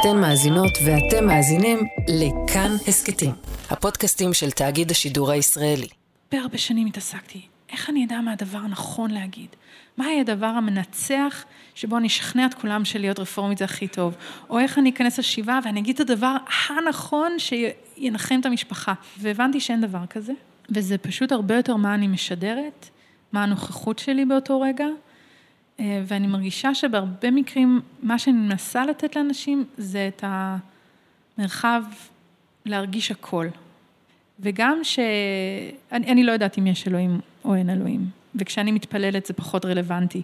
אתן מאזינות ואתם מאזינים לכאן הסכתים, הפודקאסטים של תאגיד השידור הישראלי. הרבה שנים התעסקתי, איך אני אדע מה הדבר הנכון להגיד? מהי הדבר המנצח שבו אני אשכנע את כולם שלהיות רפורמית זה הכי טוב? או איך אני אכנס לשבעה ואני אגיד את הדבר הנכון שינחם את המשפחה? והבנתי שאין דבר כזה, וזה פשוט הרבה יותר מה אני משדרת, מה הנוכחות שלי באותו רגע, ואני מרגישה שבהרבה מקרים, מה שאני מנסה לתת לאנשים זה את המרחב להרגיש הכל. וגם ש... אני, אני לא יודעת אם יש אלוהים או אין אלוהים, וכשאני מתפללת זה פחות רלוונטי.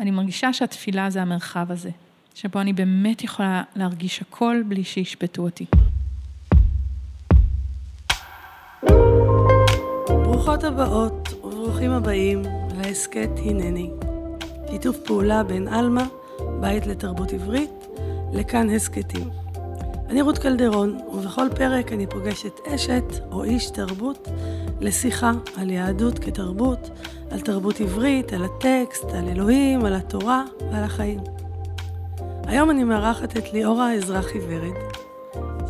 אני מרגישה שהתפילה זה המרחב הזה, שבו אני באמת יכולה להרגיש הכל בלי שישפטו אותי. ברוכות הבאות וברוכים הבאים להסכת הנני. שיתוף פעולה בין עלמה, בית לתרבות עברית, לכאן הסכתים. אני רות קלדרון, ובכל פרק אני פוגשת אשת או איש תרבות לשיחה על יהדות כתרבות, על תרבות עברית, על הטקסט, על אלוהים, על התורה ועל החיים. היום אני מארחת את ליאורה אזרחי ורד.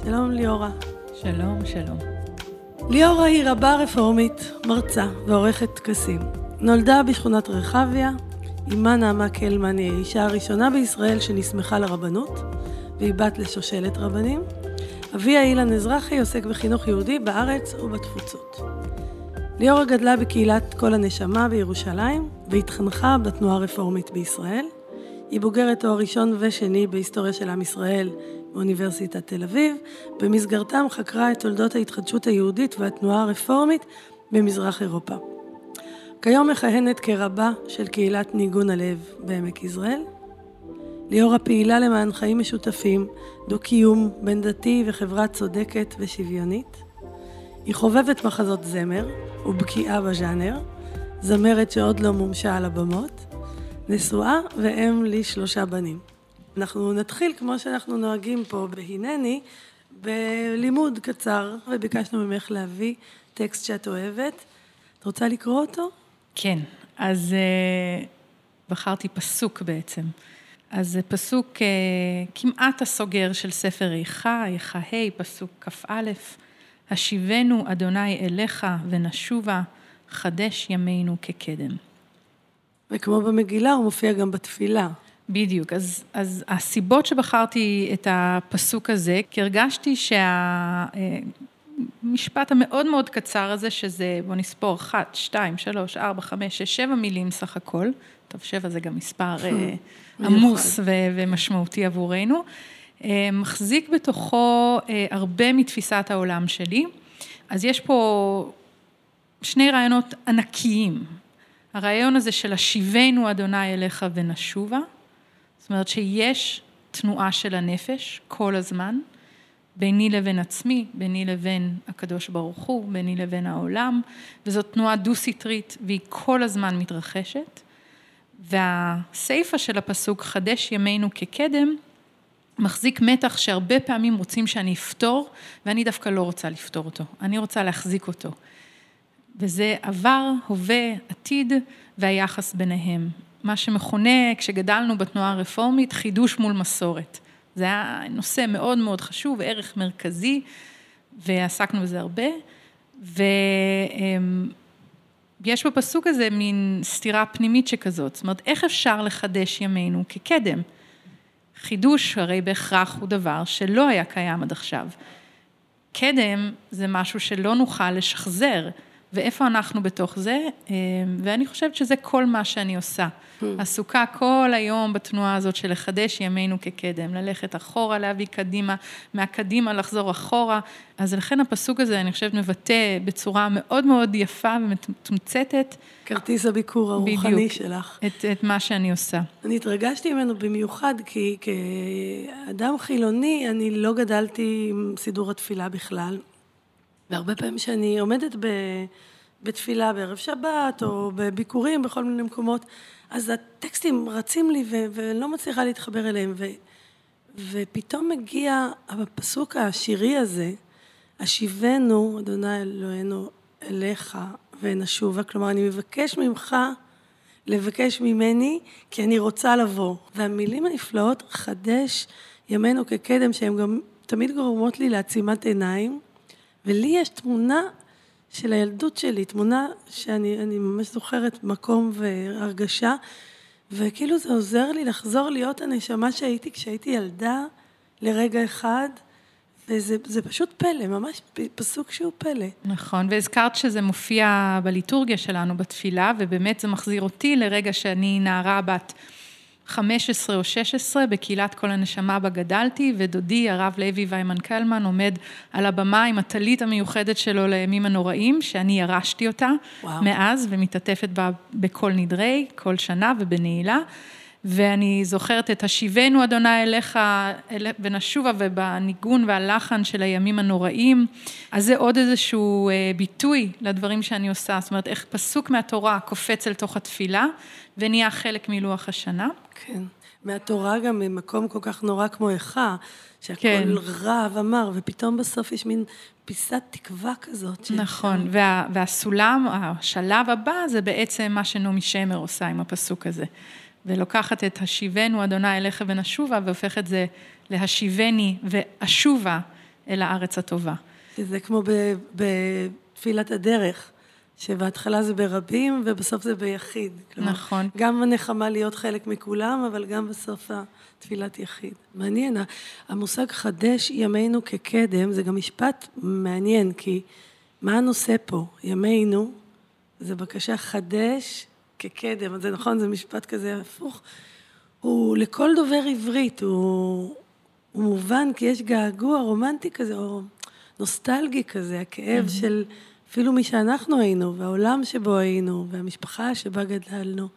שלום ליאורה. שלום, שלום. ליאורה היא רבה רפורמית, מרצה ועורכת טקסים. נולדה בשכונת רחביה, אמה נעמה קלמן היא האישה הראשונה בישראל שנסמכה לרבנות, והיא בת לשושלת רבנים. אביה אילן אזרחי עוסק בחינוך יהודי בארץ ובתפוצות. ליאורה גדלה בקהילת כל הנשמה בירושלים, והתחנכה בתנועה הרפורמית בישראל. היא בוגרת תואר ראשון ושני בהיסטוריה של עם ישראל באוניברסיטת תל אביב. במסגרתם חקרה את תולדות ההתחדשות היהודית והתנועה הרפורמית במזרח אירופה. כיום מכהנת כרבה של קהילת ניגון הלב בעמק יזרעאל. ליאור הפעילה למען חיים משותפים, דו-קיום בין דתי וחברה צודקת ושוויונית. היא חובבת מחזות זמר ובקיאה בז'אנר, זמרת שעוד לא מומשה על הבמות, נשואה ואם לשלושה בנים. אנחנו נתחיל כמו שאנחנו נוהגים פה בהינני, בלימוד קצר, וביקשנו ממך להביא טקסט שאת אוהבת. את רוצה לקרוא אותו? כן, אז uh, בחרתי פסוק בעצם. אז זה פסוק uh, כמעט הסוגר של ספר איכה, איכה ה', פסוק כ"א, השיבנו אדוני אליך ונשובה, חדש ימינו כקדם. וכמו במגילה, הוא מופיע גם בתפילה. בדיוק, אז, אז הסיבות שבחרתי את הפסוק הזה, כי הרגשתי שה... המשפט המאוד מאוד קצר הזה, שזה, בוא נספור, אחת, שתיים, שלוש, ארבע, חמש, שש, שבע מילים סך הכל. טוב, שבע זה גם מספר אה, עמוס ומשמעותי עבורנו. אה, מחזיק בתוכו אה, הרבה מתפיסת העולם שלי. אז יש פה שני רעיונות ענקיים. הרעיון הזה של השיבנו אדוני אליך ונשובה, זאת אומרת שיש תנועה של הנפש כל הזמן. ביני לבין עצמי, ביני לבין הקדוש ברוך הוא, ביני לבין העולם, וזאת תנועה דו-סטרית והיא כל הזמן מתרחשת. והסיפה של הפסוק, חדש ימינו כקדם, מחזיק מתח שהרבה פעמים רוצים שאני אפתור, ואני דווקא לא רוצה לפתור אותו, אני רוצה להחזיק אותו. וזה עבר, הווה, עתיד והיחס ביניהם. מה שמכונה, כשגדלנו בתנועה הרפורמית, חידוש מול מסורת. זה היה נושא מאוד מאוד חשוב, ערך מרכזי, ועסקנו בזה הרבה. ויש בפסוק הזה מין סתירה פנימית שכזאת, זאת אומרת, איך אפשר לחדש ימינו כקדם? חידוש הרי בהכרח הוא דבר שלא היה קיים עד עכשיו. קדם זה משהו שלא נוכל לשחזר, ואיפה אנחנו בתוך זה, ואני חושבת שזה כל מה שאני עושה. Hmm. עסוקה כל היום בתנועה הזאת של לחדש ימינו כקדם, ללכת אחורה, להביא קדימה, מהקדימה לחזור אחורה. אז לכן הפסוק הזה, אני חושבת, מבטא בצורה מאוד מאוד יפה ומתומצתת. כרטיס הביקור הרוחני בדיוק, שלך. את, את מה שאני עושה. אני התרגשתי ממנו במיוחד, כי כאדם חילוני, אני לא גדלתי עם סידור התפילה בכלל. והרבה פעמים שאני עומדת ב... בתפילה בערב שבת, או בביקורים בכל מיני מקומות, אז הטקסטים רצים לי ו- ואני לא מצליחה להתחבר אליהם. ו- ופתאום מגיע הפסוק השירי הזה, השיבנו, אדוני אלוהינו, אליך ונשובה. כלומר, אני מבקש ממך לבקש ממני, כי אני רוצה לבוא. והמילים הנפלאות, חדש ימינו כקדם, שהן גם תמיד גורמות לי לעצימת עיניים, ולי יש תמונה של הילדות שלי, תמונה שאני ממש זוכרת מקום והרגשה, וכאילו זה עוזר לי לחזור להיות הנשמה שהייתי כשהייתי ילדה לרגע אחד, וזה פשוט פלא, ממש פסוק שהוא פלא. נכון, והזכרת שזה מופיע בליטורגיה שלנו בתפילה, ובאמת זה מחזיר אותי לרגע שאני נערה בת 15 או 16 בקהילת כל הנשמה בה גדלתי, ודודי, הרב לוי ויימן קלמן, עומד על הבמה עם הטלית המיוחדת שלו לימים הנוראים, שאני ירשתי אותה וואו. מאז, ומתעטפת בה בכל נדרי, כל שנה ובנעילה. ואני זוכרת את השיבנו אדוני אליך ונשובה ובניגון והלחן של הימים הנוראים. אז זה עוד איזשהו אה, ביטוי לדברים שאני עושה, זאת אומרת איך פסוק מהתורה קופץ אל תוך התפילה ונהיה חלק מלוח השנה. כן, מהתורה גם ממקום כל כך נורא כמו איכה, שהכל כן. רע ומר, ופתאום בסוף יש מין פיסת תקווה כזאת. נכון, וה, והסולם, השלב הבא זה בעצם מה שנעמי שמר עושה עם הפסוק הזה. ולוקחת את השיבנו אדוני אליך ונשובה, והופכת זה להשיבני ואשובה אל הארץ הטובה. זה כמו בתפילת הדרך, שבהתחלה זה ברבים ובסוף זה ביחיד. כלומר, נכון. גם הנחמה להיות חלק מכולם, אבל גם בסוף התפילת יחיד. מעניין, המושג חדש ימינו כקדם, זה גם משפט מעניין, כי מה הנושא פה? ימינו, זה בקשה חדש כקדם, זה נכון, זה משפט כזה הפוך. הוא לכל דובר עברית, הוא, הוא מובן כי יש געגוע רומנטי כזה, או נוסטלגי כזה, הכאב mm-hmm. של אפילו מי שאנחנו היינו, והעולם שבו היינו, והמשפחה שבה גדלנו.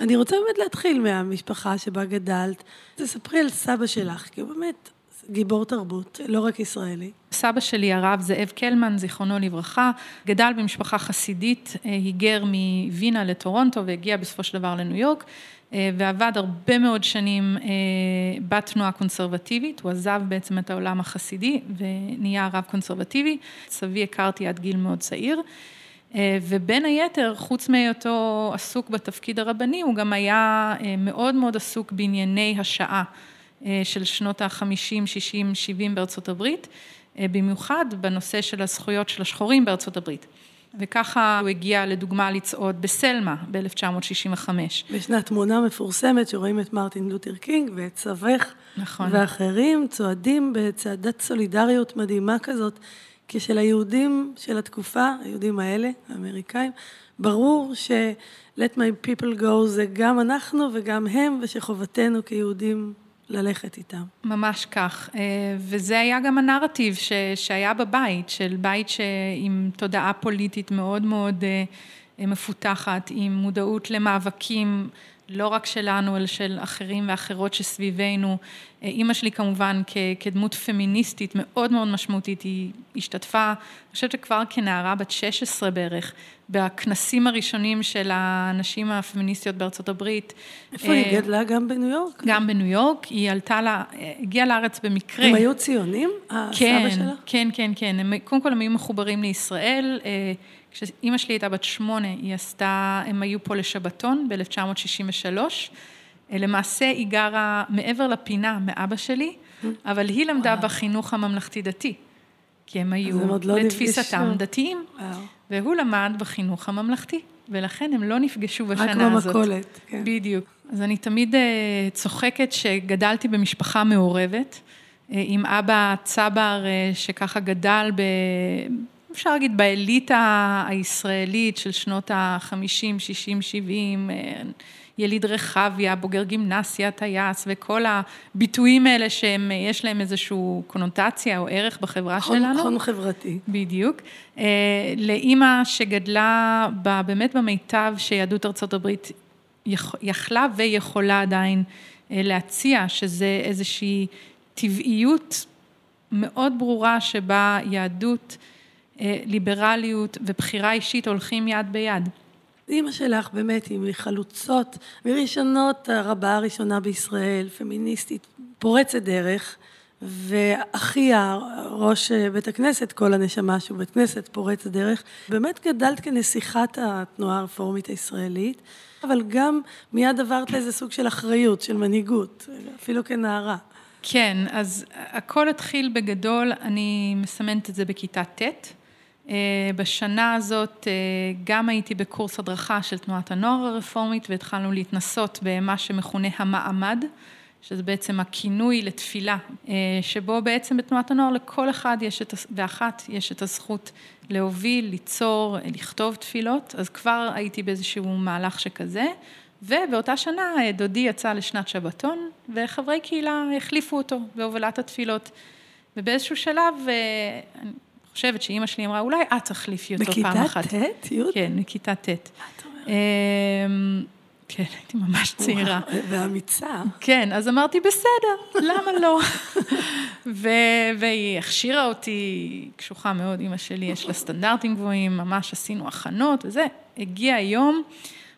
אני רוצה באמת להתחיל מהמשפחה שבה גדלת. תספרי על סבא שלך, כי הוא באמת גיבור תרבות, לא רק ישראלי. סבא שלי, הרב זאב קלמן, זיכרונו לברכה, גדל במשפחה חסידית, אה, היגר מווינה לטורונטו והגיע בסופו של דבר לניו יורק, אה, ועבד הרבה מאוד שנים אה, בתנועה קונסרבטיבית, הוא עזב בעצם את העולם החסידי ונהיה רב קונסרבטיבי. סבי הכרתי עד גיל מאוד צעיר. ובין היתר, חוץ מהיותו עסוק בתפקיד הרבני, הוא גם היה מאוד מאוד עסוק בענייני השעה. אה, של שנות ה-50, 60, 70 בארצות הברית, אה, במיוחד בנושא של הזכויות של השחורים בארצות הברית. וככה הוא הגיע לדוגמה לצעוד בסלמה ב-1965. ישנה תמונה מפורסמת שרואים את מרטין לותר קינג ואת סבך נכון. ואחרים צועדים בצעדת סולידריות מדהימה כזאת, כשל היהודים של התקופה, היהודים האלה, האמריקאים, ברור ש- let my people go זה גם אנחנו וגם הם, ושחובתנו כיהודים ללכת איתם. ממש כך, אה, וזה היה גם הנרטיב ש, שהיה בבית, של בית עם תודעה פוליטית מאוד מאוד אה, מפותחת, עם מודעות למאבקים לא רק שלנו, אלא של אחרים ואחרות שסביבנו. אימא שלי כמובן כדמות פמיניסטית מאוד מאוד משמעותית, היא השתתפה, אני חושבת שכבר כנערה בת 16 בערך, בכנסים הראשונים של הנשים הפמיניסטיות בארצות הברית. איפה היא אה, גדלה? גם בניו יורק? גם בניו יורק, היא עלתה, לה, הגיעה לארץ במקרה. הם היו ציונים? כן, הסבא שלה? כן, כן, כן. הם, קודם כל הם היו מחוברים לישראל. אה, כשאימא שלי הייתה בת שמונה, היא עשתה, הם היו פה לשבתון ב-1963. למעשה היא גרה מעבר לפינה מאבא שלי, אבל היא למדה וואו. בחינוך הממלכתי-דתי, כי הם היו לא לתפיסתם נפגשו. דתיים, וואו. והוא למד בחינוך הממלכתי, ולכן הם לא נפגשו בשנה הזאת. רק במכולת, כן. בדיוק. אז אני תמיד uh, צוחקת שגדלתי במשפחה מעורבת, uh, עם אבא צבר שככה גדל ב... אפשר להגיד באליטה הישראלית של שנות ה-50, 60, 70, יליד רחביה, בוגר גימנסיה, טייס, וכל הביטויים האלה שהם, יש להם איזושהי קונוטציה או ערך בחברה חון, שלנו. חון חברתי. בדיוק. אה, לאימא שגדלה באמת במיטב שיהדות ארצות הברית יכלה ויכולה עדיין אה, להציע, שזה איזושהי טבעיות מאוד ברורה שבה יהדות, אה, ליברליות ובחירה אישית הולכים יד ביד. אימא שלך באמת היא מחלוצות, מראשונות הרבה הראשונה בישראל, פמיניסטית, פורצת דרך, ואחיה, ראש בית הכנסת, כל הנשמה שהוא בית כנסת, פורץ הדרך, באמת גדלת כנסיכת התנועה הרפורמית הישראלית, אבל גם מיד עברת לאיזה סוג של אחריות, של מנהיגות, אפילו כנערה. כן, אז הכל התחיל בגדול, אני מסמנת את זה בכיתה ט'. אה, בשנה הזאת אה, גם הייתי בקורס הדרכה של תנועת הנוער הרפורמית והתחלנו להתנסות במה שמכונה המעמד, שזה בעצם הכינוי לתפילה, אה, שבו בעצם בתנועת הנוער לכל אחד יש את, ואחת יש את הזכות להוביל, ליצור, לכתוב תפילות, אז כבר הייתי באיזשהו מהלך שכזה. ובאותה שנה דודי יצא לשנת שבתון, וחברי קהילה החליפו אותו בהובלת התפילות. ובאיזשהו שלב, חושבת שאימא שלי אמרה, אולי את תחליפי אותו פעם אחת. בכיתה ט'? י'? כן, בכיתה ט'. את אומרת? אמ, כן, הייתי ממש צעירה. ואמיצה. כן, אז אמרתי, בסדר, למה לא? והיא הכשירה אותי, קשוחה מאוד, אימא שלי, יש לה סטנדרטים גבוהים, ממש עשינו הכנות וזה. הגיע היום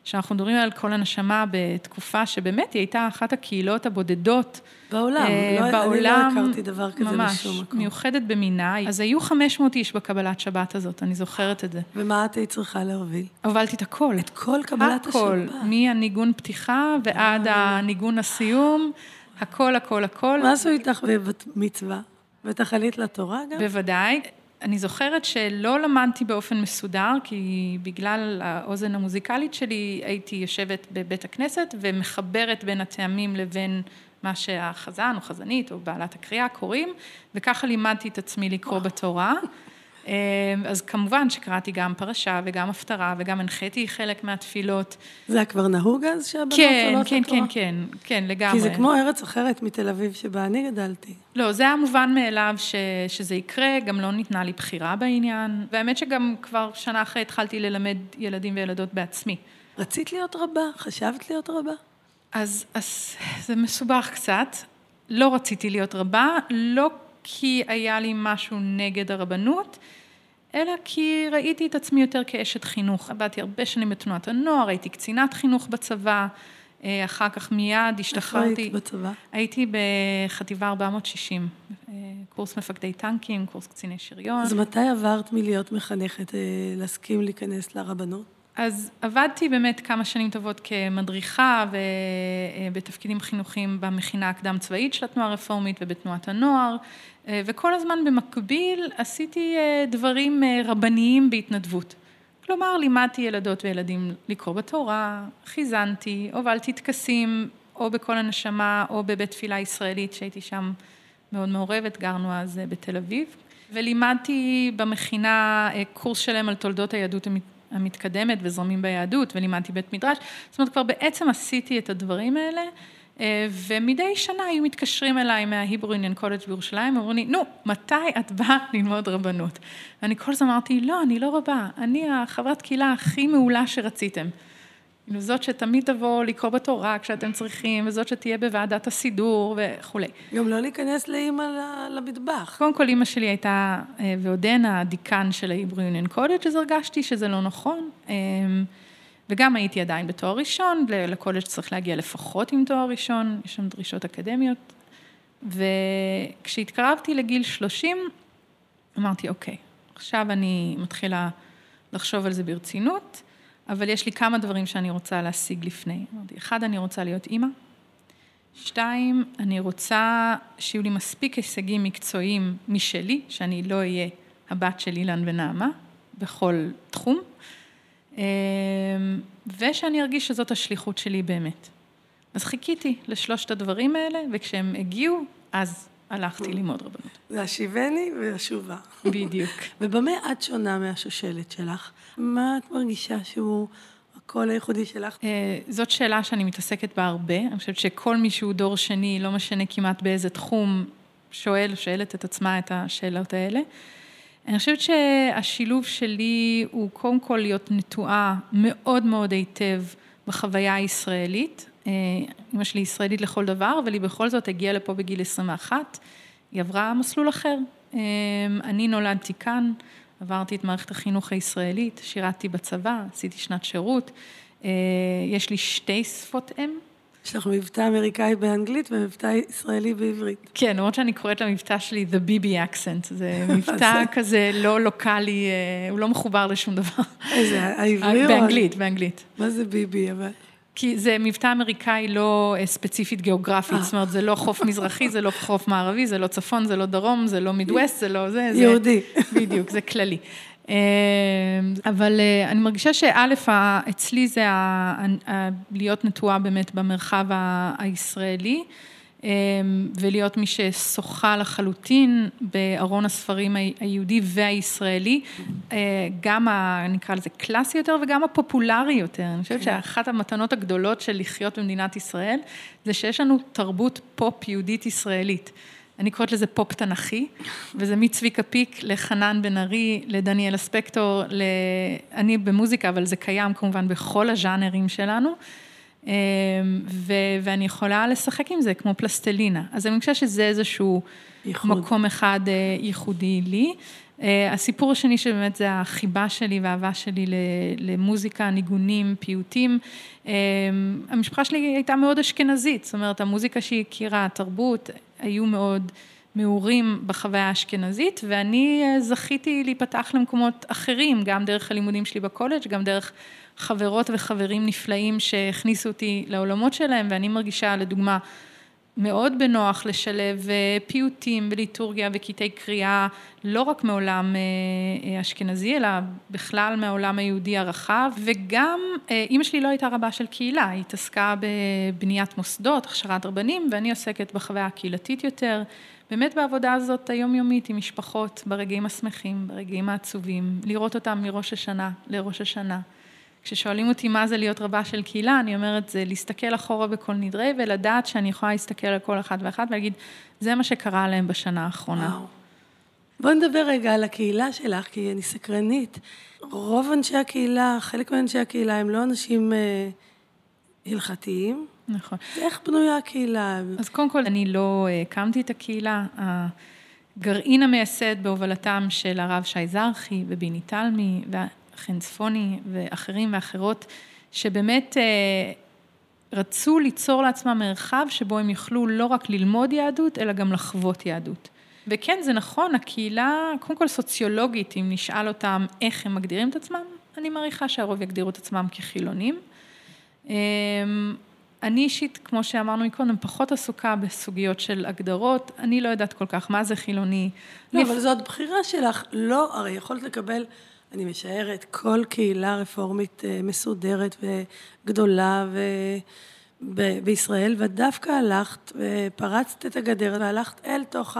שאנחנו מדברים על כל הנשמה בתקופה שבאמת היא הייתה אחת הקהילות הבודדות. בעולם, אה, לא, בעולם, אני לא הכרתי דבר כזה ממש, בשום מקום. מיוחדת במינה. אז היו 500 איש בקבלת שבת הזאת, אני זוכרת את זה. ומה את היית צריכה להוביל? הובלתי את הכל. את כל קבלת הכל, השבת. מהניגון פתיחה ועד הניגון הסיום, הכל, הכל, הכל. מה עשו איתך בבת מצווה? בטח עלית לתורה גם? בוודאי. אני זוכרת שלא למדתי באופן מסודר, כי בגלל האוזן המוזיקלית שלי הייתי יושבת בבית הכנסת ומחברת בין הטעמים לבין מה שהחזן או חזנית או בעלת הקריאה קוראים, וככה לימדתי את עצמי לקרוא בתורה. אז כמובן שקראתי גם פרשה וגם הפטרה וגם הנחיתי חלק מהתפילות. זה היה כבר נהוג אז שהבנות כן, עולות כן, לתורה? כן, כן, כן, לגמרי. כי זה כמו ארץ אחרת מתל אביב שבה אני גדלתי. לא, זה היה מובן מאליו ש, שזה יקרה, גם לא ניתנה לי בחירה בעניין, והאמת שגם כבר שנה אחרי התחלתי ללמד ילדים וילדות בעצמי. רצית להיות רבה? חשבת להיות רבה? אז, אז זה מסובך קצת. לא רציתי להיות רבה, לא כי היה לי משהו נגד הרבנות, אלא כי ראיתי את עצמי יותר כאשת חינוך. עבדתי הרבה שנים בתנועת הנוער, הייתי קצינת חינוך בצבא, אה, אחר כך מיד השתחררתי. איפה היית בצבא? הייתי בחטיבה 460, אה, קורס מפקדי טנקים, קורס קציני שריון. אז מתי עברת מלהיות מחנכת, אה, להסכים להיכנס לרבנות? אז עבדתי באמת כמה שנים טובות כמדריכה ובתפקידים חינוכיים במכינה הקדם צבאית של התנועה הרפורמית ובתנועת הנוער, וכל הזמן במקביל עשיתי דברים רבניים בהתנדבות. כלומר, לימדתי ילדות וילדים לקרוא בתורה, חיזנתי, הובלתי טקסים, או בכל הנשמה, או בבית תפילה ישראלית, שהייתי שם מאוד מעורבת, גרנו אז בתל אביב, ולימדתי במכינה קורס שלם על תולדות היהדות המתקדמת וזרמים ביהדות, ולימדתי בית מדרש, זאת אומרת, כבר בעצם עשיתי את הדברים האלה, ומדי שנה היו מתקשרים אליי מה Hebrew Union College בירושלים, אמרו לי, נו, מתי את באה ללמוד רבנות? ואני כל הזמן אמרתי, לא, אני לא רבה, אני החברת קהילה הכי מעולה שרציתם. זאת שתמיד תבוא לקרוא בתורה כשאתם צריכים, וזאת שתהיה בוועדת הסידור וכולי. גם לא להיכנס לאימא למטבח. קודם כל, אימא שלי הייתה ועודנה הדיקן של ה Hebrew Union College, אז הרגשתי שזה לא נכון. וגם הייתי עדיין בתואר ראשון, לקולג' צריך להגיע לפחות עם תואר ראשון, יש שם דרישות אקדמיות. וכשהתקרבתי לגיל 30, אמרתי, אוקיי, עכשיו אני מתחילה לחשוב על זה ברצינות, אבל יש לי כמה דברים שאני רוצה להשיג לפני. אמרתי, אחד, אני רוצה להיות אימא. שתיים, אני רוצה שיהיו לי מספיק הישגים מקצועיים משלי, שאני לא אהיה הבת של אילן ונעמה בכל תחום. ושאני ארגיש שזאת השליחות שלי באמת. אז חיכיתי לשלושת הדברים האלה, וכשהם הגיעו, אז הלכתי ללמוד רבנות. זה השיבני והשובה. בדיוק. ובמה את שונה מהשושלת שלך? מה את מרגישה שהוא הקול הייחודי שלך? זאת שאלה שאני מתעסקת בה הרבה. אני חושבת שכל מי שהוא דור שני, לא משנה כמעט באיזה תחום, שואל, שואלת את עצמה את השאלות האלה. אני חושבת שהשילוב שלי הוא קודם כל להיות נטועה מאוד מאוד היטב בחוויה הישראלית. אמא שלי ישראלית לכל דבר, אבל היא בכל זאת הגיעה לפה בגיל 21, היא עברה מסלול אחר. אני נולדתי כאן, עברתי את מערכת החינוך הישראלית, שירתתי בצבא, עשיתי שנת שירות, יש לי שתי שפות אם, יש לך מבטא אמריקאי באנגלית ומבטא ישראלי בעברית. כן, למרות שאני קוראת למבטא שלי The BB accent, זה מבטא כזה לא לוקאלי, אה, הוא לא מחובר לשום דבר. איזה, העברי או... באנגלית, באנגלית. מה זה ביבי אבל? כי זה מבטא אמריקאי לא אה, ספציפית גיאוגרפית, אה. זאת אומרת, זה לא חוף מזרחי, זה לא חוף מערבי, זה לא צפון, זה לא דרום, זה לא מידווסט, זה לא זה. זה- יהודי. בדיוק, זה כללי. אה, אבל אני מרגישה שא', אצלי זה להיות נטועה באמת במרחב הישראלי, ולהיות מי ששוחה לחלוטין בארון הספרים היהודי והישראלי, אה, גם, ה- נקרא לזה קלאסי יותר וגם הפופולרי יותר. אני חושבת שאחת המתנות הגדולות של לחיות במדינת ישראל, זה שיש לנו תרבות פופ יהודית ישראלית. אני קוראת לזה פופ תנכי, וזה מצביקה פיק לחנן בן ארי, לדניאל אספקטור, ל... אני במוזיקה, אבל זה קיים כמובן בכל הז'אנרים שלנו, אמ, ו... ואני יכולה לשחק עם זה כמו פלסטלינה. אז אני חושבת שזה איזשהו ייחוד. מקום אחד אה, ייחודי לי. אה, הסיפור השני שבאמת זה החיבה שלי והאהבה שלי למוזיקה, ניגונים, פיוטים. אה, המשפחה שלי הייתה מאוד אשכנזית, זאת אומרת, המוזיקה שהיא הכירה, התרבות, היו מאוד מעורים בחוויה האשכנזית, ואני אה, זכיתי להיפתח למקומות אחרים, גם דרך הלימודים שלי בקולג', גם דרך חברות וחברים נפלאים שהכניסו אותי לעולמות שלהם, ואני מרגישה, לדוגמה, מאוד בנוח לשלב אה, פיוטים וליטורגיה וקטעי קריאה, לא רק מעולם אה, אה, אשכנזי, אלא בכלל מהעולם היהודי הרחב, וגם אימא שלי לא הייתה רבה של קהילה, היא התעסקה בבניית מוסדות, הכשרת רבנים, ואני עוסקת בחוויה הקהילתית יותר, באמת בעבודה הזאת היומיומית עם משפחות, ברגעים השמחים, ברגעים העצובים, לראות אותם מראש השנה לראש השנה. כששואלים אותי מה זה להיות רבה של קהילה, אני אומרת, זה להסתכל אחורה בכל נדרי ולדעת שאני יכולה להסתכל על כל אחד ואחת ולהגיד, זה מה שקרה להם בשנה האחרונה. וואו. בואי נדבר רגע על הקהילה שלך, כי אני סקרנית. רוב אנשי הקהילה, חלק מאנשי הקהילה הם לא אנשים אה, הלכתיים. נכון. איך בנויה הקהילה? אז קודם כל, אני לא אה, הקמתי את הקהילה. הגרעין המייסד בהובלתם של הרב שי זרחי וביני תלמי וחן צפוני ואחרים ואחרות, שבאמת אה, רצו ליצור לעצמם מרחב שבו הם יוכלו לא רק ללמוד יהדות, אלא גם לחוות יהדות. וכן, זה נכון, הקהילה, קודם כל סוציולוגית, אם נשאל אותם איך הם מגדירים את עצמם, אני מעריכה שהרוב יגדירו את עצמם כחילונים. אמ, אני אישית, כמו שאמרנו מקודם, פחות עסוקה בסוגיות של הגדרות, אני לא יודעת כל כך מה זה חילוני. לא, אבל זאת בחירה שלך. לא, הרי יכולת לקבל, אני משערת, כל קהילה רפורמית אה, מסודרת וגדולה ו... ב- בישראל, ודווקא הלכת ופרצת את הגדר והלכת אל תוך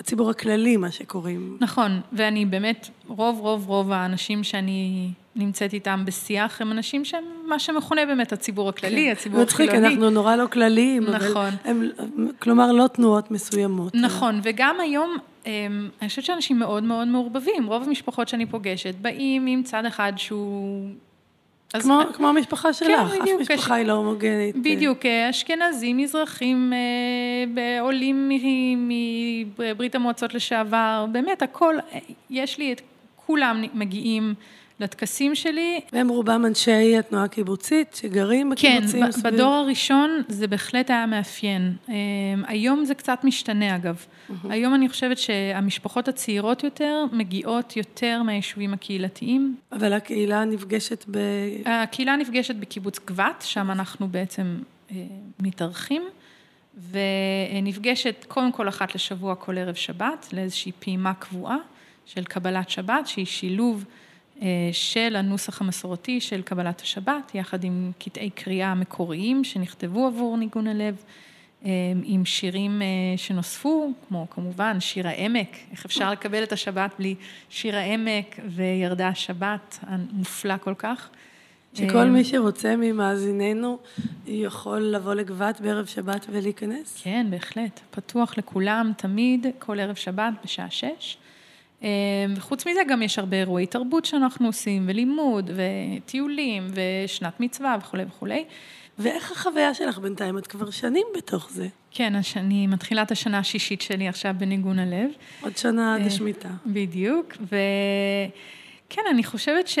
הציבור הכללי, מה שקוראים. נכון, ואני באמת, רוב רוב רוב האנשים שאני נמצאת איתם בשיח, הם אנשים שהם מה שמכונה באמת הציבור הכללי, הציבור מצחיק, החילוני. אנחנו נורא לא כלליים, נכון. אבל הם, כלומר, לא תנועות מסוימות. נכון, וגם היום, אני חושבת שאנשים מאוד מאוד מעורבבים. רוב המשפחות שאני פוגשת באים עם צד אחד שהוא... אז- כמו, כמו המשפחה שלך, אף בדיוק, משפחה יש- היא לא הומוגנית. בדיוק, אה, אשכנזים, מזרחים, אה, עולים מברית המועצות לשעבר, באמת הכל, אה, יש לי את כולם מגיעים לטקסים שלי. והם רובם אנשי התנועה הקיבוצית, שגרים כן, בקיבוצים ב- סביב. בדור הראשון זה בהחלט היה מאפיין. אה, היום זה קצת משתנה אגב. היום אני חושבת שהמשפחות הצעירות יותר מגיעות יותר מהיישובים הקהילתיים. אבל הקהילה נפגשת ב... הקהילה נפגשת בקיבוץ גבת, שם אנחנו בעצם אה, מתארחים, ונפגשת קודם כל אחת לשבוע כל ערב שבת, לאיזושהי פעימה קבועה של קבלת שבת, שהיא שילוב של הנוסח המסורתי של קבלת השבת, יחד עם קטעי קריאה מקוריים שנכתבו עבור ניגון הלב. אה, עם שירים אה, שנוספו, כמו כמובן שיר העמק, איך אפשר לקבל את השבת בלי שיר העמק וירדה השבת המופלא כל כך. שכל אה, מי שרוצה ממאזיננו יכול לבוא לגבת בערב שבת ולהיכנס? כן, בהחלט. פתוח לכולם, תמיד, כל ערב שבת בשעה שש. אה, וחוץ מזה גם יש הרבה אירועי תרבות שאנחנו עושים, ולימוד, וטיולים, ושנת מצווה וכולי וכולי. ואיך החוויה שלך בינתיים? את כבר שנים בתוך זה. כן, אז אני מתחילה את השנה השישית שלי עכשיו בניגון הלב. עוד שנה עד אה, השמיטה. בדיוק, וכן, אני חושבת ש...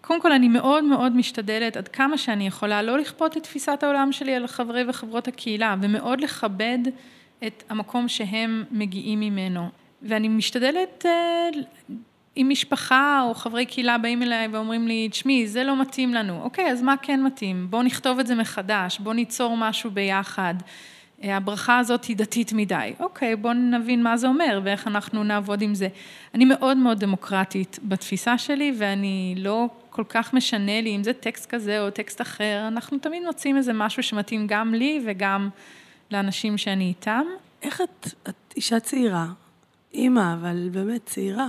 קודם כל, אני מאוד מאוד משתדלת עד כמה שאני יכולה לא לכפות את תפיסת העולם שלי על חברי וחברות הקהילה, ומאוד לכבד את המקום שהם מגיעים ממנו. ואני משתדלת, אה, אם משפחה או חברי קהילה באים אליי ואומרים לי, תשמעי, זה לא מתאים לנו. אוקיי, אז מה כן מתאים? בואו נכתוב את זה מחדש, בואו ניצור משהו ביחד. אה, הברכה הזאת היא דתית מדי. אוקיי, בואו נבין מה זה אומר ואיך אנחנו נעבוד עם זה. אני מאוד מאוד דמוקרטית בתפיסה שלי, ואני לא כל כך משנה לי אם זה טקסט כזה או טקסט אחר, אנחנו תמיד מוצאים איזה משהו שמתאים גם לי וגם לאנשים שאני איתם. איך את, את אישה צעירה, אימא, אבל באמת צעירה,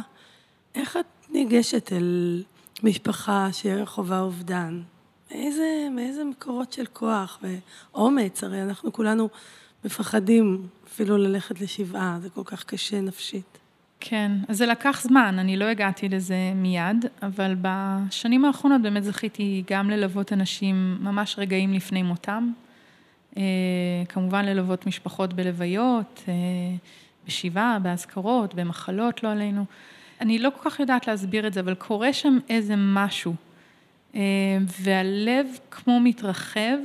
איך את ניגשת אל משפחה שחווה אובדן? מאיזה, מאיזה מקורות של כוח ואומץ? הרי אנחנו כולנו מפחדים אפילו ללכת לשבעה, זה כל כך קשה נפשית. כן, אז זה לקח זמן, אני לא הגעתי לזה מיד, אבל בשנים האחרונות באמת זכיתי גם ללוות אנשים ממש רגעים לפני מותם, אה, כמובן ללוות משפחות בלוויות, אה, בשבעה, באזכרות, במחלות, לא עלינו. אני לא כל כך יודעת להסביר את זה, אבל קורה שם איזה משהו, אה, והלב כמו מתרחב,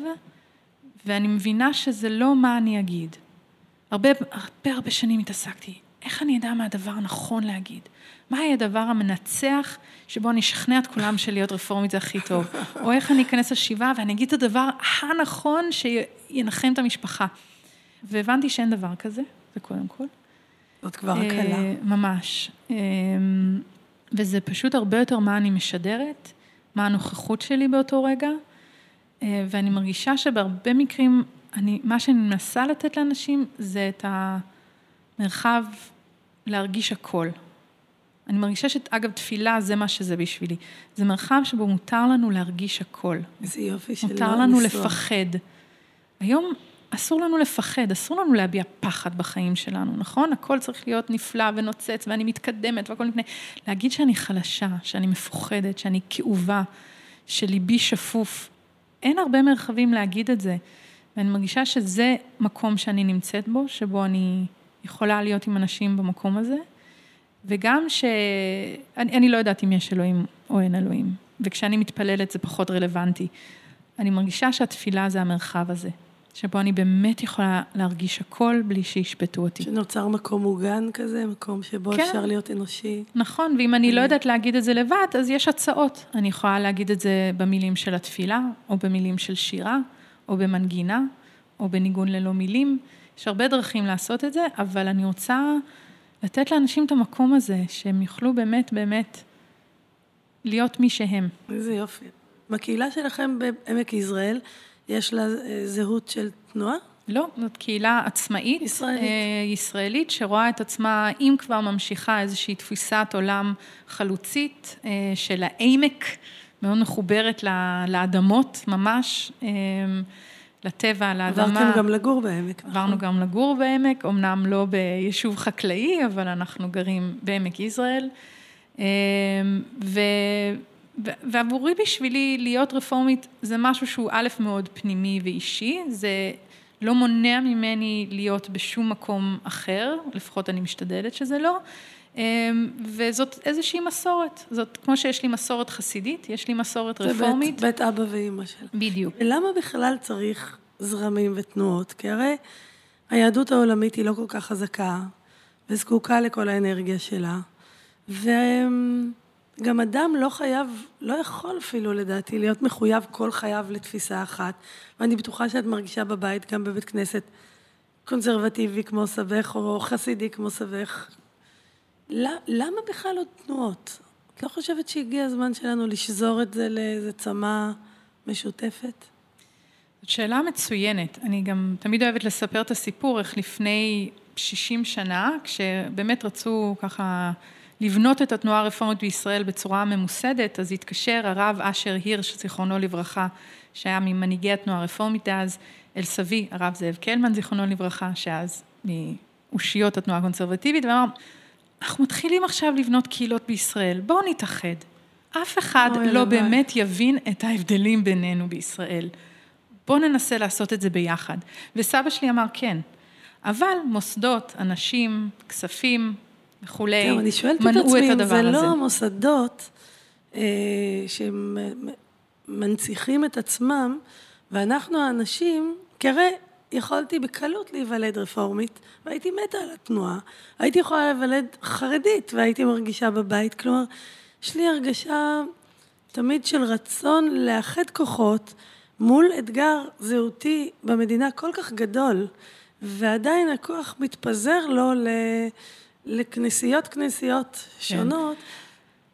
ואני מבינה שזה לא מה אני אגיד. הרבה, הרבה הרבה שנים התעסקתי, איך אני אדע מה הדבר הנכון להגיד? מה יהיה הדבר המנצח שבו אני אשכנע את כולם שלהיות רפורמית זה הכי טוב? או איך אני אכנס לשבעה ואני אגיד את הדבר הנכון שינחם את המשפחה. והבנתי שאין דבר כזה, זה קודם כל. זאת כבר הקלה. אה, ממש. אה, וזה פשוט הרבה יותר מה אני משדרת, מה הנוכחות שלי באותו רגע, אה, ואני מרגישה שבהרבה מקרים, אני, מה שאני מנסה לתת לאנשים זה את המרחב להרגיש הכל. אני מרגישה שאגב, תפילה זה מה שזה בשבילי. זה מרחב שבו מותר לנו להרגיש הכל. איזה יופי של מותר לנו לסוע. לפחד. היום אסור לנו לפחד, אסור לנו להביע פחד בחיים שלנו, נכון? הכל צריך להיות נפלא ונוצץ ואני מתקדמת והכל מפני... להגיד שאני חלשה, שאני מפוחדת, שאני כאובה, שליבי שפוף, אין הרבה מרחבים להגיד את זה. ואני מרגישה שזה מקום שאני נמצאת בו, שבו אני יכולה להיות עם אנשים במקום הזה, וגם ש... אני, אני לא יודעת אם יש אלוהים או אין אלוהים, וכשאני מתפללת זה פחות רלוונטי. אני מרגישה שהתפילה זה המרחב הזה, שבו אני באמת יכולה להרגיש הכל בלי שישפטו אותי. שנוצר מקום מוגן כזה, מקום שבו כן. אפשר להיות אנושי. נכון, ואם אני לא יודעת להגיד את זה לבד, אז יש הצעות. אני יכולה להגיד את זה במילים של התפילה, או במילים של שירה, או במנגינה, או בניגון ללא מילים. יש הרבה דרכים לעשות את זה, אבל אני רוצה לתת לאנשים את המקום הזה, שהם יוכלו באמת באמת להיות מי שהם. איזה יופי. בקהילה שלכם בעמק יזרעאל, יש לה אה, זהות של תנועה? לא, זאת קהילה עצמאית, ישראלית. אה, ישראלית, שרואה את עצמה, אם כבר ממשיכה איזושהי תפיסת עולם חלוצית אה, של העמק, מאוד מחוברת לאדמות ממש, לטבע, לאדמה. עברתם גם לגור בעמק, נכון? עברנו גם לגור בעמק, אמנם לא ביישוב חקלאי, אבל אנחנו גרים בעמק יזרעאל. ו... ועבורי בשבילי להיות רפורמית זה משהו שהוא א' מאוד פנימי ואישי, זה לא מונע ממני להיות בשום מקום אחר, לפחות אני משתדלת שזה לא, אמ, וזאת איזושהי מסורת, זאת כמו שיש לי מסורת חסידית, יש לי מסורת זה רפורמית. זה בית, בית אבא ואימא שלה. בדיוק. למה בכלל צריך זרמים ותנועות? כי הרי היהדות העולמית היא לא כל כך חזקה, וזקוקה לכל האנרגיה שלה, והם... גם אדם לא חייב, לא יכול אפילו לדעתי להיות מחויב כל חייו לתפיסה אחת. ואני בטוחה שאת מרגישה בבית, גם בבית כנסת, קונסרבטיבי כמו סבך, או חסידי כמו סבך. למה בכלל עוד תנועות? את לא חושבת שהגיע הזמן שלנו לשזור את זה לאיזה צמא משותפת? זאת שאלה מצוינת. אני גם תמיד אוהבת לספר את הסיפור, איך לפני 60 שנה, כשבאמת רצו ככה... לבנות את התנועה הרפורמית בישראל בצורה ממוסדת, אז התקשר הרב אשר הירש, זיכרונו לברכה, שהיה ממנהיגי התנועה הרפורמית אז, אל סבי, הרב זאב קלמן, זיכרונו לברכה, שאז מאושיות התנועה הקונסרבטיבית, ואמר, אנחנו מתחילים עכשיו לבנות קהילות בישראל, בואו נתאחד. אף אחד לא לבד. באמת יבין את ההבדלים בינינו בישראל. בואו ננסה לעשות את זה ביחד. וסבא שלי אמר כן, אבל מוסדות, אנשים, כספים, וכולי, מנעו את הדבר הזה. אני שואלת את עצמי אם זה לא המוסדות שמנציחים את עצמם, ואנחנו האנשים, כי הרי יכולתי בקלות להיוולד רפורמית, והייתי מתה על התנועה. הייתי יכולה להיוולד חרדית, והייתי מרגישה בבית. כלומר, יש לי הרגשה תמיד של רצון לאחד כוחות מול אתגר זהותי במדינה כל כך גדול, ועדיין הכוח מתפזר לו ל... לכנסיות כנסיות שונות.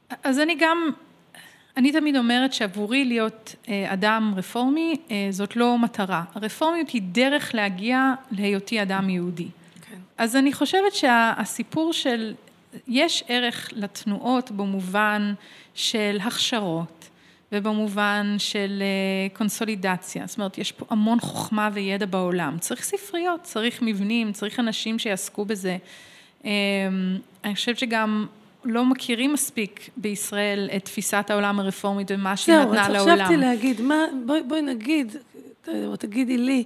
כן. אז אני גם, אני תמיד אומרת שעבורי להיות אה, אדם רפורמי אה, זאת לא מטרה. הרפורמיות היא דרך להגיע להיותי אדם יהודי. כן. אז אני חושבת שהסיפור של, יש ערך לתנועות במובן של הכשרות ובמובן של אה, קונסולידציה. זאת אומרת, יש פה המון חוכמה וידע בעולם. צריך ספריות, צריך מבנים, צריך אנשים שיעסקו בזה. אני חושבת שגם לא מכירים מספיק בישראל את תפיסת העולם הרפורמית ומה שהיא נתנה לעולם. זהו, אז חשבתי להגיד, מה, בואי, בואי נגיד, או תגידי לי,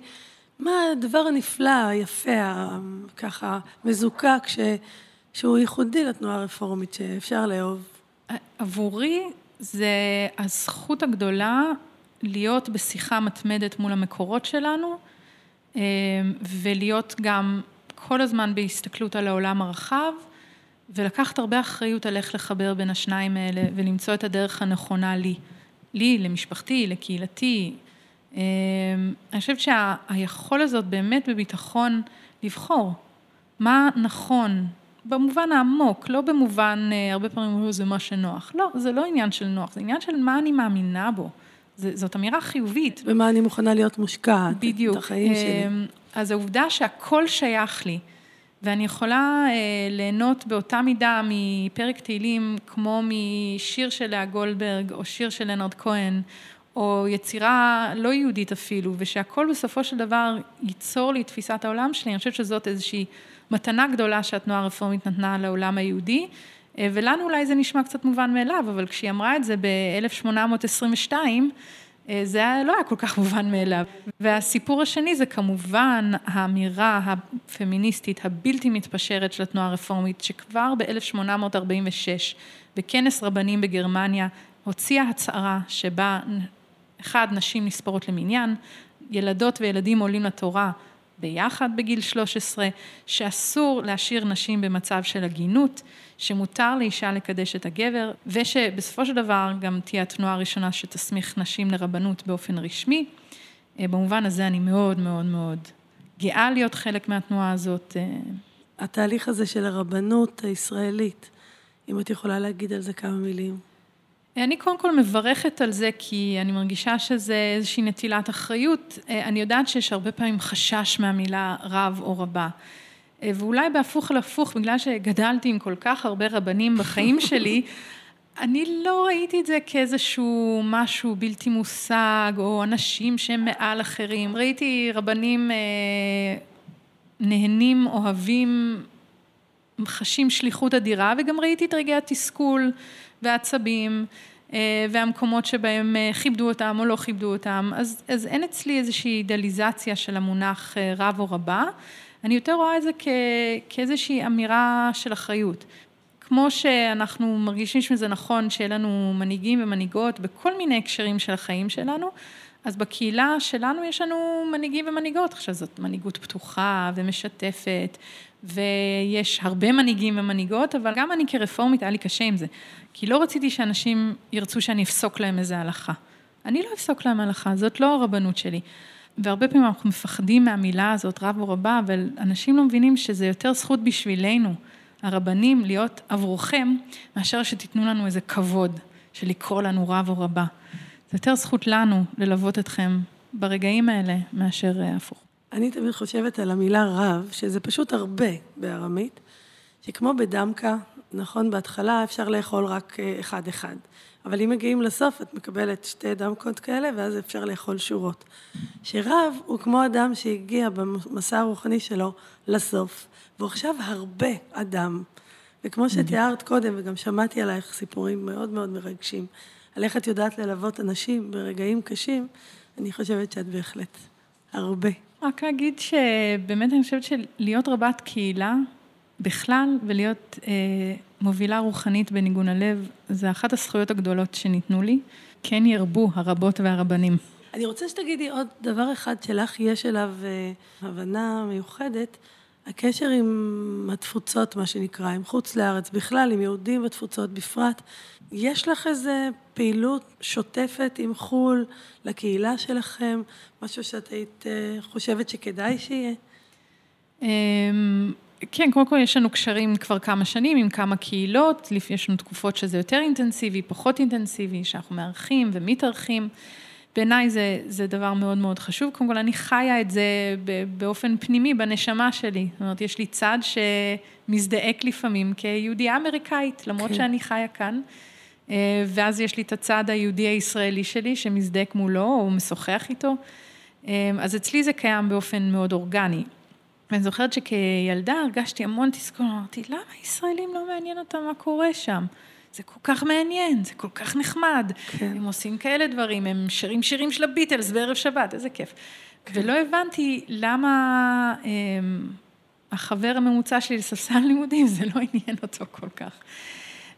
מה הדבר הנפלא, היפה, ככה, מזוקק, ש, שהוא ייחודי לתנועה הרפורמית, שאפשר לאהוב? עבורי זה הזכות הגדולה להיות בשיחה מתמדת מול המקורות שלנו, אה, ולהיות גם כל הזמן בהסתכלות על העולם הרחב. ולקחת הרבה אחריות על איך לחבר בין השניים האלה ולמצוא את הדרך הנכונה לי, לי, למשפחתי, לקהילתי. אמ, אני חושבת שהיכול הזאת באמת בביטחון לבחור מה נכון, במובן העמוק, לא במובן, אה, הרבה פעמים אומרים זה מה שנוח. לא, זה לא עניין של נוח, זה עניין של מה אני מאמינה בו. זאת אמירה חיובית. ומה אני מוכנה להיות מושקעת. בדיוק. את החיים שלי. אז העובדה שהכל שייך לי, ואני יכולה אה, ליהנות באותה מידה מפרק תהילים כמו משיר של לאה גולדברג או שיר של לנרד כהן או יצירה לא יהודית אפילו ושהכל בסופו של דבר ייצור לי את תפיסת העולם שלי, אני חושבת שזאת איזושהי מתנה גדולה שהתנועה הרפורמית נתנה לעולם היהודי אה, ולנו אולי זה נשמע קצת מובן מאליו אבל כשהיא אמרה את זה ב-1822 אה, זה היה, לא היה כל כך מובן מאליו. והסיפור השני זה כמובן האמירה הפמיניסטית הבלתי מתפשרת של התנועה הרפורמית, שכבר ב-1846, בכנס רבנים בגרמניה, הוציאה הצהרה שבה, אחד, נשים נספרות למניין, ילדות וילדים עולים לתורה ביחד בגיל 13, שאסור להשאיר נשים במצב של עגינות, שמותר לאישה לקדש את הגבר, ושבסופו של דבר גם תהיה התנועה הראשונה שתסמיך נשים לרבנות באופן רשמי. אה, במובן הזה אני מאוד מאוד מאוד גאה להיות חלק מהתנועה הזאת. אה. התהליך הזה של הרבנות הישראלית, אם את יכולה להגיד על זה כמה מילים. אני קודם כל מברכת על זה, כי אני מרגישה שזה איזושהי נטילת אחריות. אה, אני יודעת שיש הרבה פעמים חשש מהמילה רב או רבה. אה, ואולי בהפוך על הפוך, בגלל שגדלתי עם כל כך הרבה רבנים בחיים שלי, אני לא ראיתי את זה כאיזשהו משהו בלתי מושג, או אנשים שהם מעל אחרים. ראיתי רבנים אה, נהנים, אוהבים, חשים שליחות אדירה, וגם ראיתי את רגעי התסכול. והעצבים, אה, והמקומות שבהם אה, כיבדו אותם או לא כיבדו אותם, אז, אז אין אצלי איזושהי אידליזציה של המונח אה, רב או רבה, אני יותר רואה את זה כ, כאיזושהי אמירה של אחריות. כמו שאנחנו מרגישים שזה נכון שיהיה לנו מנהיגים ומנהיגות בכל מיני הקשרים של החיים שלנו, אז בקהילה שלנו יש לנו מנהיגים ומנהיגות, עכשיו זאת מנהיגות פתוחה ומשתפת, ויש הרבה מנהיגים ומנהיגות, אבל גם אני כרפורמית היה לי קשה עם זה, כי לא רציתי שאנשים ירצו שאני אפסוק להם איזה הלכה. אני לא אפסוק להם הלכה, זאת לא הרבנות שלי. והרבה פעמים אנחנו מפחדים מהמילה הזאת, רב או רבה, אבל אנשים לא מבינים שזה יותר זכות בשבילנו, הרבנים, להיות עבורכם, מאשר שתיתנו לנו איזה כבוד של לקרוא לנו רב או רבה. זה יותר זכות לנו ללוות אתכם ברגעים האלה מאשר אה, הפוך. אני תמיד חושבת על המילה רב, שזה פשוט הרבה בארמית, שכמו בדמקה, נכון, בהתחלה אפשר לאכול רק אה, אחד-אחד, אבל אם מגיעים לסוף, את מקבלת שתי דמקות כאלה, ואז אפשר לאכול שורות. שרב הוא כמו אדם שהגיע במסע הרוחני שלו לסוף, והוא עכשיו הרבה אדם. וכמו שתיארת קודם, וגם שמעתי עלייך סיפורים מאוד מאוד מרגשים, על איך את יודעת ללוות אנשים ברגעים קשים, אני חושבת שאת בהחלט הרבה. רק להגיד שבאמת אני חושבת שלהיות רבת קהילה בכלל ולהיות אה, מובילה רוחנית בניגון הלב, זה אחת הזכויות הגדולות שניתנו לי. כן ירבו הרבות והרבנים. אני רוצה שתגידי עוד דבר אחד שלך יש אליו אה, הבנה מיוחדת, הקשר עם התפוצות, מה שנקרא, עם חוץ לארץ בכלל, עם יהודים בתפוצות בפרט. יש לך איזה פעילות שוטפת עם חו"ל, לקהילה שלכם, משהו שאת היית אה, חושבת שכדאי שיהיה? אמ, כן, קודם כל יש לנו קשרים כבר כמה שנים עם כמה קהילות, יש לנו תקופות שזה יותר אינטנסיבי, פחות אינטנסיבי, שאנחנו מארחים ומתארחים. בעיניי זה, זה דבר מאוד מאוד חשוב. קודם כל, אני חיה את זה באופן פנימי, בנשמה שלי. זאת אומרת, יש לי צד שמזדעק לפעמים כיהודייה אמריקאית, למרות כן. שאני חיה כאן. אה, ואז יש לי את הצד היהודי הישראלי שלי, שמזדעק מולו, או משוחח איתו. אה, אז אצלי זה קיים באופן מאוד אורגני. ואני זוכרת שכילדה הרגשתי המון תסכול, אמרתי, למה ישראלים לא מעניין אותם מה קורה שם? זה כל כך מעניין, זה כל כך נחמד. כן. הם עושים כאלה דברים, הם שרים שירים של הביטלס בערב שבת, איזה כיף. כן. ולא הבנתי למה אה, החבר הממוצע שלי לספסל לימודים, זה לא עניין אותו כל כך.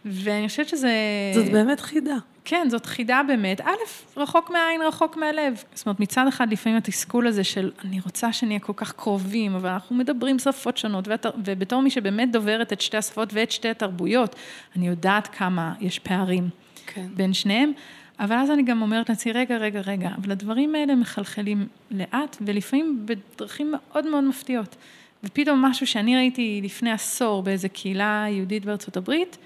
ואני חושבת שזה... זאת באמת חידה. כן, זאת חידה באמת. א', רחוק מהעין, רחוק מהלב. זאת אומרת, מצד אחד לפעמים התסכול הזה של אני רוצה שנהיה כל כך קרובים, אבל אנחנו מדברים שפות שונות, ואת, ובתור מי שבאמת דוברת את שתי השפות ואת שתי התרבויות, אני יודעת כמה יש פערים כן. בין שניהם. אבל אז אני גם אומרת לעצמי, רגע, רגע, רגע, אבל הדברים האלה מחלחלים לאט, ולפעמים בדרכים מאוד מאוד מפתיעות. ופתאום משהו שאני ראיתי לפני עשור באיזה קהילה יהודית בארצות הברית,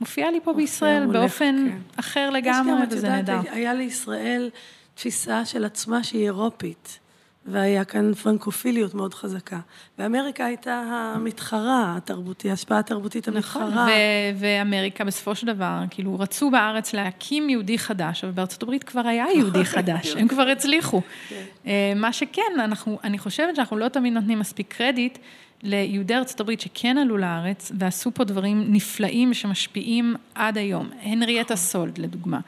מופיע לי פה בישראל באופן כן. אחר לגמרי, וזה נהדר. היה לישראל תפיסה של עצמה שהיא אירופית, והיה כאן פרנקופיליות מאוד חזקה. ואמריקה הייתה המתחרה התרבותי, ההשפעה התרבותית נכון, המתחרה. נכון, ואמריקה בסופו של דבר, כאילו, רצו בארץ להקים יהודי חדש, אבל בארצות הברית כבר היה יהודי חדש, הם כבר הצליחו. כן. אה, מה שכן, אנחנו, אני חושבת שאנחנו לא תמיד נותנים מספיק קרדיט. ליהודי ארצות הברית שכן עלו לארץ ועשו פה דברים נפלאים שמשפיעים עד היום. הנריאטה סולד, לדוגמה.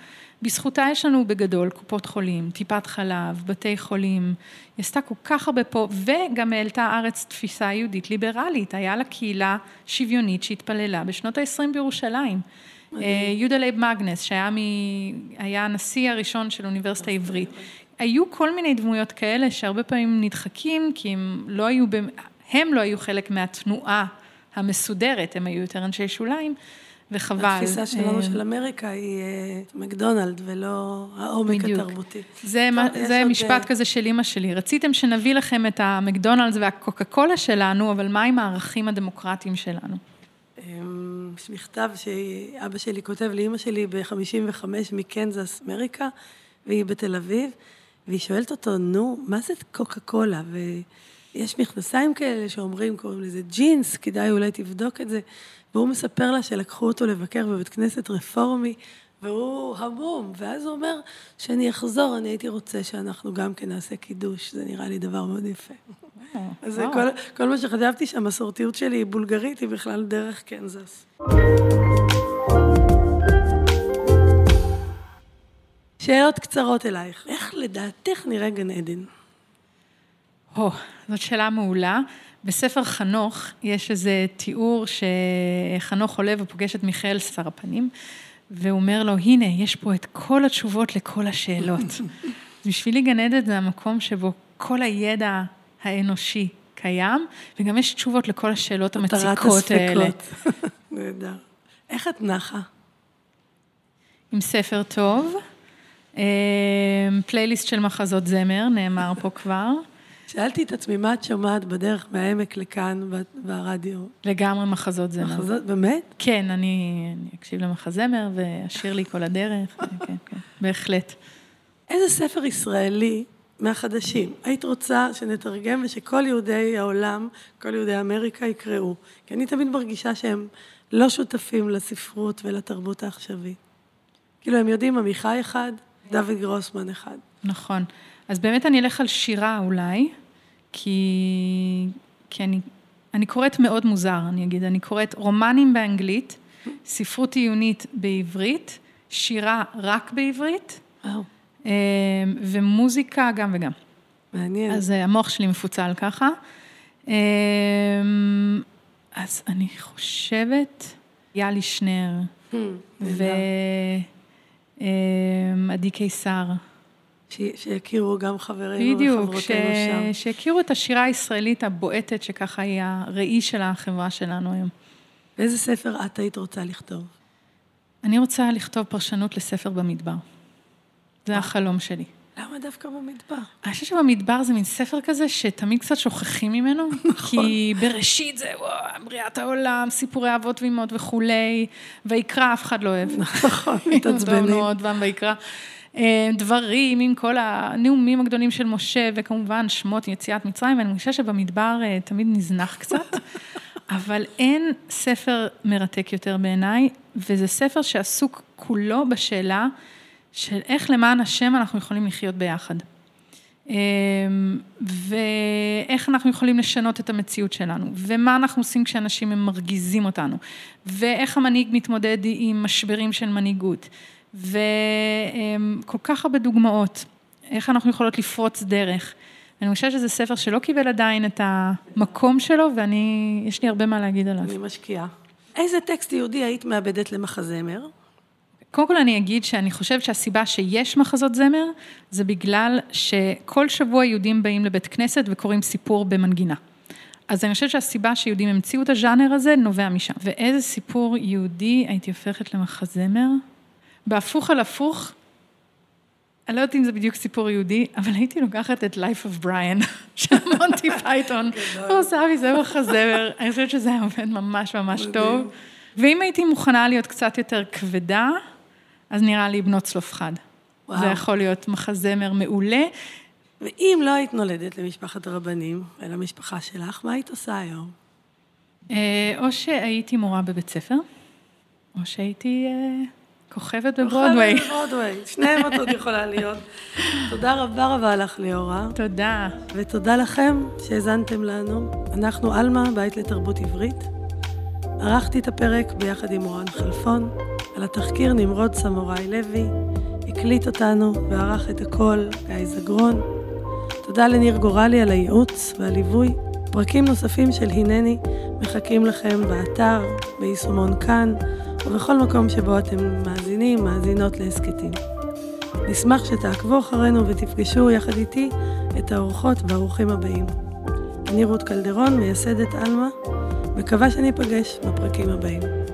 בזכותה יש לנו בגדול קופות חולים, טיפת חלב, בתי חולים. היא עשתה כל כך הרבה פה, וגם העלתה ארצה תפיסה יהודית ליברלית. היה לה קהילה שוויונית שהתפללה בשנות ה-20 בירושלים. אה, יהודה לייב מגנס, שהיה מ... הנשיא הראשון של האוניברסיטה העברית. היו כל מיני דמויות כאלה שהרבה פעמים נדחקים, כי הם לא היו... הם לא היו חלק מהתנועה המסודרת, הם היו יותר אנשי שוליים, וחבל. התפיסה שלנו אה, של אמריקה היא אה, מקדונלד ולא העומק בדיוק. התרבותי. זה, טוב, זה משפט. אה, כזה של אימא שלי. רציתם שנביא לכם את המקדונלדס והקוקה קולה שלנו, אבל מה עם הערכים הדמוקרטיים שלנו? אמ, יש מכתב שאבא שלי כותב לאימא שלי ב-55 מקנזס, אמריקה, והיא בתל אביב, והיא שואלת אותו, נו, מה זה קוקה קולה? יש מכנסיים כאלה שאומרים, קוראים לזה ג'ינס, כדאי אולי תבדוק את זה. והוא מספר לה שלקחו אותו לבקר בבית כנסת רפורמי, והוא המום, ואז הוא אומר, שאני אחזור, אני הייתי רוצה שאנחנו גם כן נעשה קידוש, זה נראה לי דבר מאוד יפה. אז כל, כל מה שחשבתי שהמסורתיות שלי היא בולגרית, היא בכלל דרך קנזס. שאלות קצרות אלייך. איך לדעתך נראה גן עדן? או, זאת שאלה מעולה. בספר חנוך יש איזה תיאור שחנוך עולה ופוגש את מיכאל שר הפנים, והוא אומר לו, הנה, יש פה את כל התשובות לכל השאלות. בשבילי גן עדן זה המקום שבו כל הידע האנושי קיים, וגם יש תשובות לכל השאלות המציקות האלה. נהדר. איך את נחה? עם ספר טוב, אה, פלייליסט של מחזות זמר, נאמר פה כבר. שאלתי את עצמי, מה את שומעת בדרך מהעמק לכאן ברדיו? לגמרי מחזות זמר. מחזות, באמת? כן, אני, אני אקשיב למחזמר ואשאיר לי כל הדרך, כן, כן, כן, בהחלט. איזה ספר ישראלי מהחדשים היית רוצה שנתרגם ושכל יהודי העולם, כל יהודי אמריקה יקראו? כי אני תמיד מרגישה שהם לא שותפים לספרות ולתרבות העכשווית. כאילו, הם יודעים עמיחי אחד, דוד גרוסמן אחד. נכון. אז באמת אני אלך על שירה אולי, כי, כי אני, אני קוראת מאוד מוזר, אני אגיד, אני קוראת רומנים באנגלית, ספרות עיונית בעברית, שירה רק בעברית, וואו. אמ, ומוזיקה גם וגם. מעניין. אז אה, המוח שלי מפוצל ככה. אמ, אז אני חושבת... יאלי שנר ועדי קיסר. ש... שיכירו גם חברינו וחברותינו ש... שם. בדיוק, שיכירו את השירה הישראלית הבועטת, שככה היא הראי של החברה שלנו היום. ואיזה ספר את היית רוצה לכתוב? אני רוצה לכתוב פרשנות לספר במדבר. זה החלום שלי. למה דווקא במדבר? אני חושבת שבמדבר זה מין ספר כזה שתמיד קצת שוכחים ממנו. נכון. כי בראשית זה וואו, בריאת העולם, סיפורי אבות ואימות וכולי, ויקרא אף אחד לא אוהב. נכון, מתעצבנים. מאוד פעם ויקרא. אה, דברים עם כל הנאומים הגדולים של משה, וכמובן שמות יציאת מצרים, ואני חושבת שבמדבר אה, תמיד נזנח קצת, אבל אין ספר מרתק יותר בעיניי, וזה ספר שעסוק כולו בשאלה של איך למען השם אנחנו יכולים לחיות ביחד. אה, ואיך אנחנו יכולים לשנות את המציאות שלנו, ומה אנחנו עושים כשאנשים הם מרגיזים אותנו, ואיך המנהיג מתמודד עם משברים של מנהיגות, וכל כך הרבה דוגמאות, איך אנחנו יכולות לפרוץ דרך. אני חושבת שזה ספר שלא קיבל עדיין את המקום שלו, ואני, יש לי הרבה מה להגיד עליו. אני משקיעה. איזה טקסט יהודי היית מעבדת למחזמר? קודם כל אני אגיד שאני חושבת שהסיבה שיש מחזות זמר, זה בגלל שכל שבוע יהודים באים לבית כנסת וקוראים סיפור במנגינה. אז אני חושבת שהסיבה שיהודים המציאו את הז'אנר הזה נובע משם. ואיזה סיפור יהודי הייתי הופכת למחזמר? בהפוך על הפוך, אני לא יודעת אם זה בדיוק סיפור יהודי, אבל הייתי לוקחת את Life of Brian של מונטי פייתון, ועושה מזה מחזמר, אני חושבת שזה היה עובד ממש ממש טוב. ואם הייתי מוכנה להיות קצת יותר כבדה, אז נראה לי בנות צלופחד. זה יכול להיות מחזמר מעולה. ואם לא היית נולדת למשפחת רבנים, אלא משפחה שלך, מה היית עושה היום? אה, או שהייתי מורה בבית ספר, או שהייתי אה, כוכבת בברודוויי. כוכבת בברודוויי, שניהם את עוד יכולה להיות. תודה רבה רבה לך, ליאורה. תודה. ותודה לכם שהאזנתם לנו. אנחנו עלמה, בית לתרבות עברית. ערכתי את הפרק ביחד עם אורן חלפון, על התחקיר נמרוד סמוראי לוי, הקליט אותנו וערך את הכל גיא זגרון. תודה לניר גורלי על הייעוץ והליווי. פרקים נוספים של הנני מחכים לכם באתר, ביישומון כאן, ובכל מקום שבו אתם מאזינים, מאזינות להסכתים. נשמח שתעקבו אחרינו ותפגשו יחד איתי את האורחות והאורחים הבאים. אני רות קלדרון, מייסדת עלמה, מקווה שניפגש בפרקים הבאים.